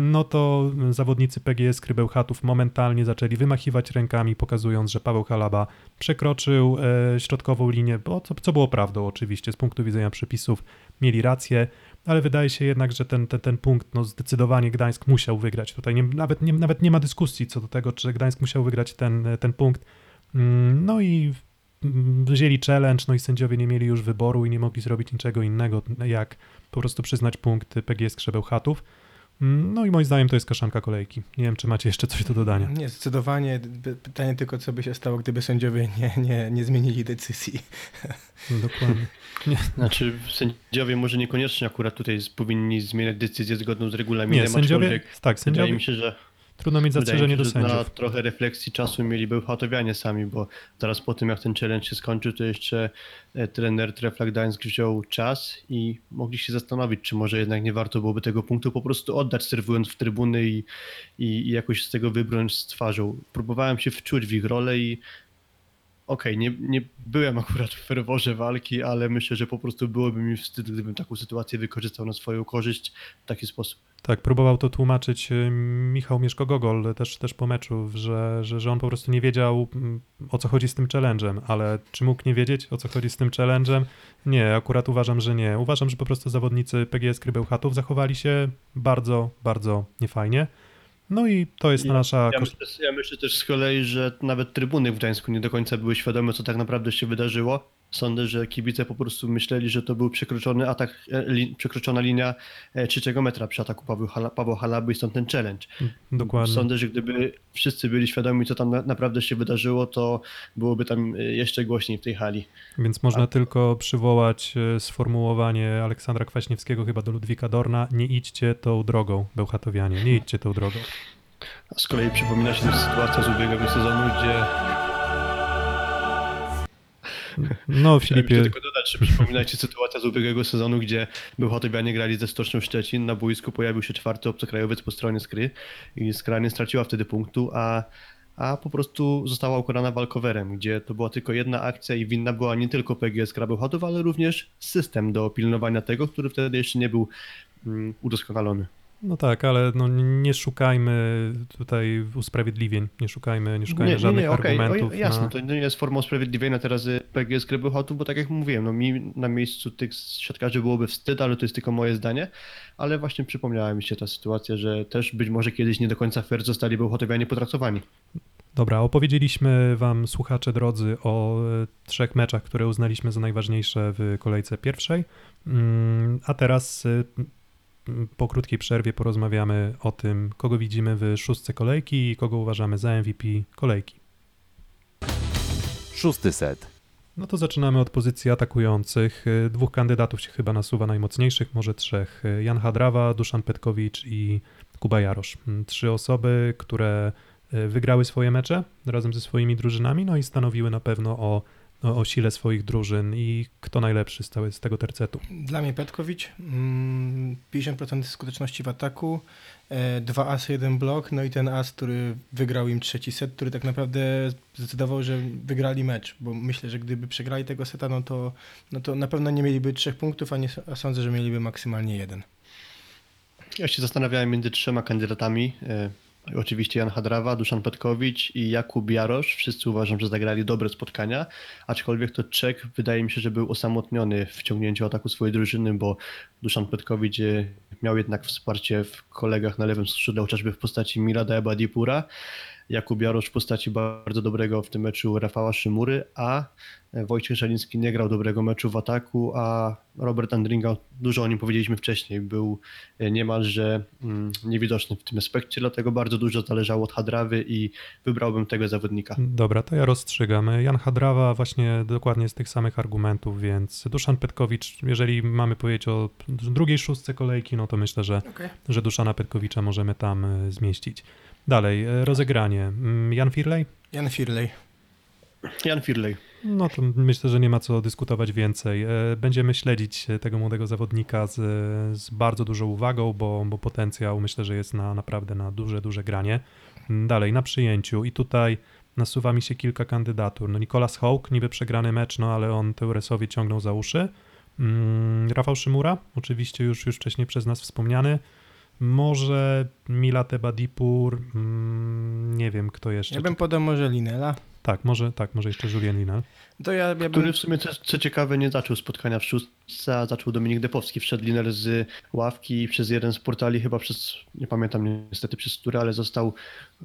no to zawodnicy PGS Krybełchatów momentalnie zaczęli wymachiwać rękami, pokazując, że Paweł Halaba przekroczył e, środkową linię, bo co, co było prawdą oczywiście, z punktu widzenia przepisów mieli rację, ale wydaje się jednak, że ten, ten, ten punkt, no zdecydowanie Gdańsk musiał wygrać. Tutaj nie, nawet, nie, nawet nie ma dyskusji co do tego, czy Gdańsk musiał wygrać ten, ten punkt. Mm, No i wzięli challenge, no i sędziowie nie mieli już wyboru i nie mogli zrobić niczego innego, jak po prostu przyznać punkt PGS Krzebełchatów. Mm, No i moim zdaniem to jest kaszanka kolejki. Nie wiem, czy macie jeszcze coś do dodania. Nie, zdecydowanie. Pytanie tylko, co by się stało, gdyby sędziowie nie, nie, nie zmienili decyzji. Dokładnie. Znaczy sędziowie może niekoniecznie akurat tutaj z- powinni zmieniać decyzję zgodną z regulaminem, Nie, sędziowie, aczkolwiek tak, wydaje sędziowie, mi się, że trudno mieć zastrzeżenie do sędziów. Na trochę refleksji czasu mieli Bełchatowianie sami, bo zaraz po tym jak ten challenge się skończył, to jeszcze e, trener Trefla Gdańsk wziął czas i mogli się zastanowić, czy może jednak nie warto byłoby tego punktu po prostu oddać, serwując w trybuny i, i, i jakoś z tego wybrnąć z twarzą. Próbowałem się wczuć w ich rolę i okej, nie, nie byłem akurat w ferworze walki, ale myślę, że po prostu byłoby mi wstyd, gdybym taką sytuację wykorzystał na swoją korzyść w taki sposób. Tak, próbował to tłumaczyć y, Michał Mieszko-Gogol też, też po meczu, że, że, że on po prostu nie wiedział mm, o co chodzi z tym challenge'em, ale czy mógł nie wiedzieć o co chodzi z tym challenge'em? Nie, akurat uważam, że nie. Uważam, że po prostu zawodnicy PGS Krybełchatów zachowali się bardzo, bardzo niefajnie. No i to jest Ja- nasza... Ja myślę, ja myślę też z kolei, że nawet trybuny w Gdańsku nie do końca były świadome, co tak naprawdę się wydarzyło. Sądzę, że kibice po prostu myśleli, że to był przekroczony atak, e, li, przekroczona linia e, trzeciego metra przy ataku Hala, Pawła Halaby i stąd ten challenge. Dokładnie. Sądzę, że gdyby wszyscy byli świadomi, co tam na, naprawdę się wydarzyło, to byłoby tam e, jeszcze głośniej w tej hali. Więc można tylko przywołać sformułowanie Aleksandra Kwaśniewskiego chyba do Ludwika Dorna, nie idźcie tą drogą, Bełchatowianie, nie idźcie tą drogą. A z kolei przypomina się sytuacja z ubiegłego sezonu, gdzie No, Filipie, tylko dodać, że przypominajcie sytuacja z ubiegłego sezonu, gdzie Bełchatowianie grali ze Stocznią Szczecin, na boisku pojawił się czwarty obcokrajowiec po stronie Skry i Skra nie straciła wtedy punktu, a, a po prostu została ukarana walkowerem, gdzie to była tylko jedna akcja i winna była nie tylko PGS Skra Bełchatów, ale również system do pilnowania tego, który wtedy jeszcze nie był mm, udoskonalony. No tak, ale no, nie szukajmy tutaj usprawiedliwień, nie szukajmy, nie szukajmy Nie, nie, żadnych nie, okej, argumentów. o, jasne, na... to nie jest formą usprawiedliwienia teraz y, PGS Gry Bełchatów, bo tak jak mówiłem, no mi na miejscu tych siatkarzy byłoby wstyd, ale to jest tylko moje zdanie, ale właśnie przypomniała mi się ta sytuacja, że też być może kiedyś nie do końca fair zostali Bełchatowianie potraktowani. Dobra, opowiedzieliśmy wam, słuchacze drodzy, o e, trzech meczach, które uznaliśmy za najważniejsze w kolejce pierwszej, Mm, a teraz e, po krótkiej przerwie porozmawiamy o tym, kogo widzimy w szóstce kolejki i kogo uważamy za MVP kolejki. Szósty set. No to zaczynamy od pozycji atakujących. Dwóch kandydatów się chyba nasuwa najmocniejszych, może trzech. Jan Hadrawa, Duszan Petkowicz i Kuba Jarosz. Trzy osoby, które y, wygrały swoje mecze razem ze swoimi drużynami, no i stanowiły na pewno o, o, o sile swoich drużyn i kto najlepszy z, z tego tercetu. Dla mnie Petkowicz, mm, 50% skuteczności w ataku, e, dwa asy, jeden blok, no i ten as, który wygrał im trzeci set, który tak naprawdę zdecydował, że wygrali mecz, bo myślę, że gdyby przegrali tego seta, no to, no to na pewno nie mieliby trzech punktów, a, nie, a sądzę, że mieliby maksymalnie jeden. Ja się zastanawiałem między trzema kandydatami. Oczywiście Jan Hadrawa, Duszan Petkowicz i Jakub Jarosz. Wszyscy uważam, że zagrali dobre spotkania, aczkolwiek to Czech wydaje mi się, że był osamotniony w ciągnięciu ataku swojej drużyny, bo Duszan Petkowicz e, miał jednak wsparcie w kolegach na lewym skrzydle, chociażby w postaci Milada Ebadipura. Jakub Jarosz w postaci bardzo dobrego w tym meczu Rafała Szymury, a Wojciech Żeliński nie grał dobrego meczu w ataku, a Robert Andringa, dużo o nim powiedzieliśmy wcześniej, był niemalże mm, niewidoczny w tym aspekcie, dlatego bardzo dużo zależało od Hadrawy i wybrałbym tego zawodnika. Dobra, to ja rozstrzygam. Jan Hadrawa właśnie dokładnie z tych samych argumentów, więc Duszan Petkowicz, jeżeli mamy powiedzieć o drugiej szóstce kolejki, no to myślę, że Okay. że Duszana Petkowicza możemy tam e, zmieścić. Dalej, e, rozegranie. Mm, Jan Firley? Jan Firley. Jan Firley. No to myślę, że nie ma co dyskutować więcej. E, Będziemy śledzić e, tego młodego zawodnika z, z bardzo dużą uwagą, bo, bo potencjał myślę, że jest na naprawdę na duże, duże granie. Mm, Dalej, na przyjęciu i tutaj nasuwa mi się kilka kandydatur. No Nicolas Hołk, niby przegrany mecz, no ale on Teuresowi ciągnął za uszy. Mm, Rafał Szymura, oczywiście już, już wcześniej przez nas wspomniany. Może Milate Badipur, mm, nie wiem kto jeszcze. Ja bym podał może Linela. Tak, może, tak, może jeszcze Julian Linal. To ja, ja bym... Który w sumie, co, co ciekawe, nie zaczął spotkania w szóstce, a zaczął Dominik Depowski. Wszedł liner z ławki i przez jeden z portali, chyba przez, nie pamiętam niestety przez który, ale został,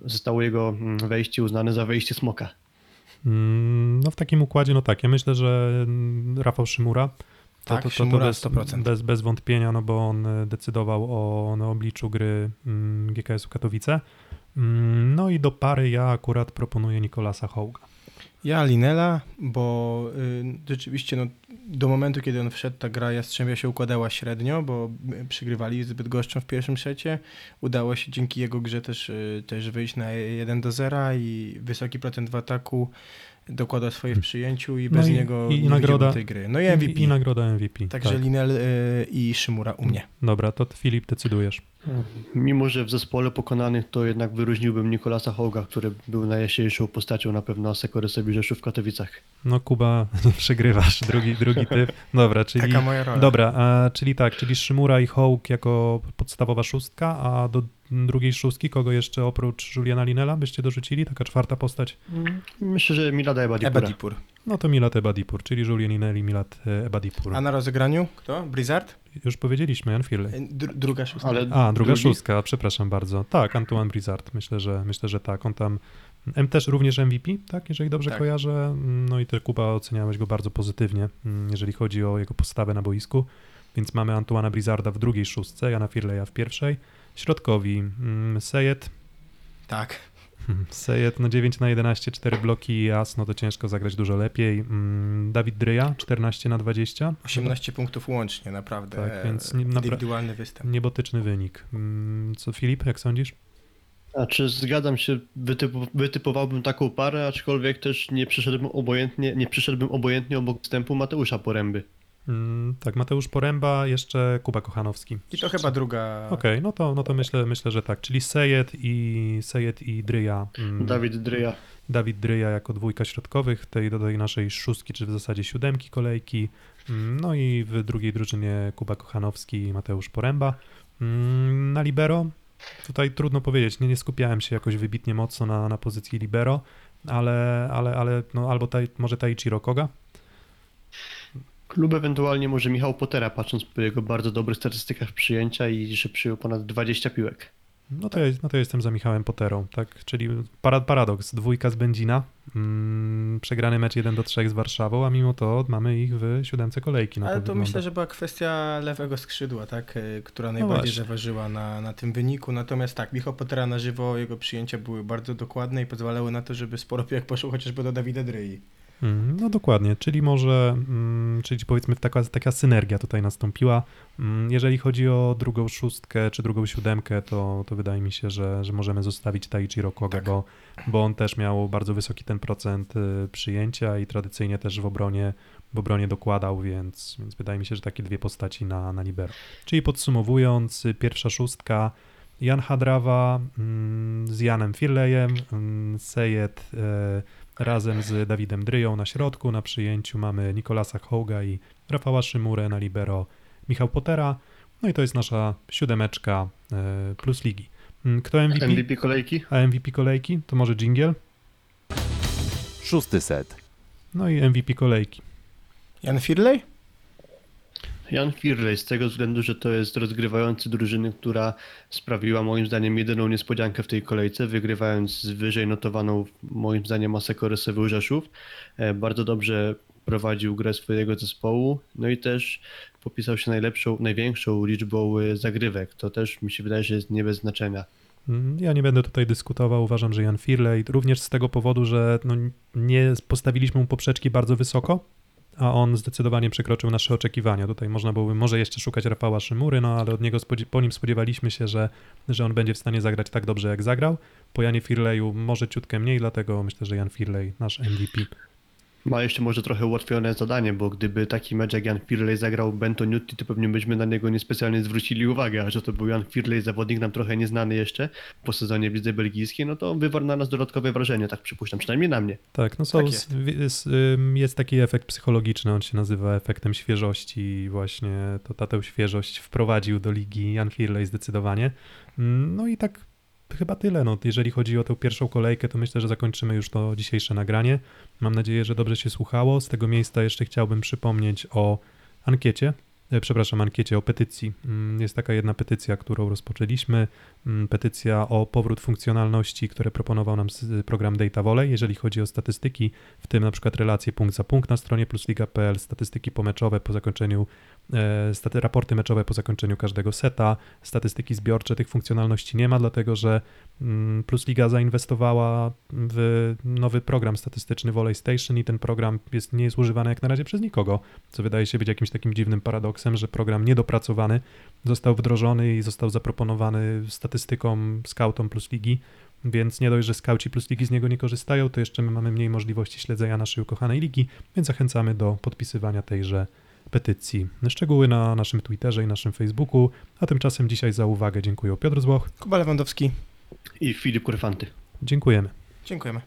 zostało jego mm, wejście uznane za wejście smoka. Mm, No w takim układzie, no tak, ja myślę, że mm, Rafał Szymura to, Tak, to, to, to bez, 100%. bez, bez wątpienia, no bo on y, decydował o na obliczu gry mm, GKS-u Katowice. Mm, No i do pary ja akurat proponuję Nikolasa Hołga. Ja Linela, bo y, rzeczywiście no, do momentu, kiedy on wszedł, ta gra Jastrzębia się układała średnio, bo y, przygrywali zbyt goszczą w pierwszym secie. Udało się dzięki jego grze też, y, też wyjść na 1 do 0 i wysoki procent w ataku dokłada swoje w przyjęciu i No bez i- niego i nie nagroda- tej gry. No i MVP. I, i nagroda MVP. Także tak. Linel y, i Szymura u mnie. Dobra, to Filip decydujesz. Mimo, że w zespole pokonanych, to jednak wyróżniłbym Nikolasa Hołga, który był najjaśniejszą postacią na pewno Sekorysowi Rzeszu w Katowicach. No Kuba, nie przegrywasz, drugi, drugi typ. Dobra, czyli... Taka moja rola. Dobra, a, czyli tak, czyli Szymura i Hołk jako podstawowa szóstka, a do drugiej szóstki kogo jeszcze oprócz Juliana Linela byście dorzucili? Taka czwarta postać? Myślę, że Milada Ebadipura. Ebadipur. No to Milat Ebadipur, czyli Julian Linel i Milat e, Ebadipur. A na rozegraniu kto? Blizzard? Już powiedzieliśmy, Jan Firley. Y, Dr- druga szóstka. Ale A, druga drugi? szóstka, przepraszam bardzo. Tak, Antoine Brizard, myślę, że myślę, że tak. On tam M też również MVP, tak, jeżeli dobrze Tak. kojarzę. No i ty Kuba oceniałeś go bardzo pozytywnie, mm, jeżeli chodzi o jego postawę na boisku. Więc mamy Antoana Brizarda w drugiej szóstce, Jana Firleja w pierwszej. Środkowi mm, Sejet, Tak. Sejet no 9 na 11, 4 bloki i jasno, to ciężko zagrać dużo lepiej. Mm, Dawid Dryja 14 na 20. 18 punktów łącznie, naprawdę. Tak, więc nie- napra- Indywidualny występ. Niebotyczny wynik. Mm, Co Filip, jak sądzisz? A czy zgadzam się, wytypu, wytypowałbym taką parę, aczkolwiek też nie przyszedłbym obojętnie, nie przyszedłbym obojętnie obok wstępu Mateusza Poręby. Mm, tak, Mateusz Poręba, jeszcze Kuba Kochanowski. I to chyba druga. Okej, no to, no to myślę, myślę, że tak. Czyli Sejet i Sejet i Dryja. mm, Dawid Dryja. Dawid Dryja jako dwójka środkowych tej do tej naszej szóstki, czy w zasadzie siódemki kolejki. Mm, No i w drugiej drużynie Kuba Kochanowski i Mateusz Poręba. Mm, Na libero tutaj trudno powiedzieć, nie, nie skupiałem się jakoś wybitnie mocno na, na pozycji libero, ale, ale, ale no albo taj, może Taichiro Koga. Klub ewentualnie może Michał Potera, patrząc po jego bardzo dobrych statystykach przyjęcia i że przyjął ponad 20 piłek. No to, ja, no to jestem za Michałem Poterą, tak? Czyli para, paradoks, dwójka z Będzina, mm, przegrany mecz 1 do 3 z Warszawą, a mimo to mamy ich w siódemce kolejki. No Ale to wygląda. myślę, że była kwestia lewego skrzydła, tak, e, która najbardziej właśnie. zaważyła na, na tym wyniku. Natomiast tak, Michał Potera na żywo, jego przyjęcia były bardzo dokładne i pozwalały na to, żeby sporo piłek poszło chociażby do Dawida Dryi. Mm, No dokładnie, czyli może, mm, czyli powiedzmy taka, taka synergia tutaj nastąpiła. Mm, Jeżeli chodzi o drugą szóstkę czy drugą siódemkę, to, to wydaje mi się, że, że możemy zostawić Taichiro Koga, Tak. bo, bo on też miał bardzo wysoki ten procent y, przyjęcia i tradycyjnie też w obronie, w obronie dokładał, więc, więc wydaje mi się, że takie dwie postaci na, na libero. Czyli podsumowując, y, pierwsza szóstka Jan Hadrawa z Janem Firlejem, Sejet e, razem z Dawidem Dryją na środku, na przyjęciu mamy Nikolasa Hołga i Rafała Szymurę na libero Michał Potera, no i to jest nasza siódemeczka e, plus ligi. Mm, Kto MVP? MVP kolejki? A MVP kolejki? To może Jingiel? Szósty set. No i MVP kolejki. Jan Firley? Jan Firley, z tego względu, że to jest rozgrywający drużyny, która sprawiła moim zdaniem jedyną niespodziankę w tej kolejce, wygrywając z wyżej notowaną moim zdaniem Masę Rysowy Rzeszów. E, Bardzo dobrze prowadził grę swojego zespołu, no i też popisał się najlepszą, największą liczbą e, zagrywek. To też mi się wydaje, że jest nie bez znaczenia. Mm, Ja nie będę tutaj dyskutował. Uważam, że Jan Firley również z tego powodu, że no nie postawiliśmy mu poprzeczki bardzo wysoko, a on zdecydowanie przekroczył nasze oczekiwania. Tutaj można byłoby może jeszcze szukać Rafała Szymury, no ale od niego po nim spodziewaliśmy się, że, że on będzie w stanie zagrać tak dobrze, jak zagrał. Po Janie Firleju może ciutkę mniej, dlatego myślę, że Jan Firley nasz MVP. Ma jeszcze może trochę ułatwione zadanie, bo gdyby taki mecz jak Jan Firley zagrał Bento-Nutti, to pewnie byśmy na niego niespecjalnie zwrócili uwagę, a że to był Jan Firley, zawodnik nam trochę nieznany jeszcze po sezonie w lidze belgijskiej, no to wywarł na nas dodatkowe wrażenie, tak przypuszczam, przynajmniej na mnie. Tak, no są, Tak jest. Jest taki efekt psychologiczny, on się nazywa efektem świeżości i właśnie to ta tę świeżość wprowadził do ligi Jan Firley zdecydowanie. Mm, No i tak chyba tyle. No, jeżeli chodzi o tę pierwszą kolejkę, to myślę, że zakończymy już to dzisiejsze nagranie. Mam nadzieję, że dobrze się słuchało. Z tego miejsca jeszcze chciałbym przypomnieć o ankiecie. e, Przepraszam, ankiecie o petycji. Mm, Jest taka jedna petycja, którą rozpoczęliśmy. Mm, Petycja o powrót funkcjonalności, które proponował nam s- program Data Volley, jeżeli chodzi o statystyki, w tym na przykład relacje punkt za punkt na stronie plusliga.pl, statystyki pomeczowe po zakończeniu, e, staty, raporty meczowe po zakończeniu każdego seta, statystyki zbiorcze. Tych funkcjonalności nie ma, dlatego że mm, Plusliga zainwestowała w nowy program statystyczny Volley Station i ten program jest, nie jest używany jak na razie przez nikogo, co wydaje się być jakimś takim dziwnym paradoksem, że program niedopracowany został wdrożony i został zaproponowany statystykom, scoutom plus ligi, więc nie dość, że skauci plus ligi z niego nie korzystają, to jeszcze my mamy mniej możliwości śledzenia naszej ukochanej ligi, więc zachęcamy do podpisywania tejże petycji. Szczegóły na naszym Twitterze i naszym Facebooku, a tymczasem dzisiaj za uwagę dziękuję Piotr Złoch. Kuba Lewandowski, I Filip Kurfanty. Dziękujemy. dziękujemy.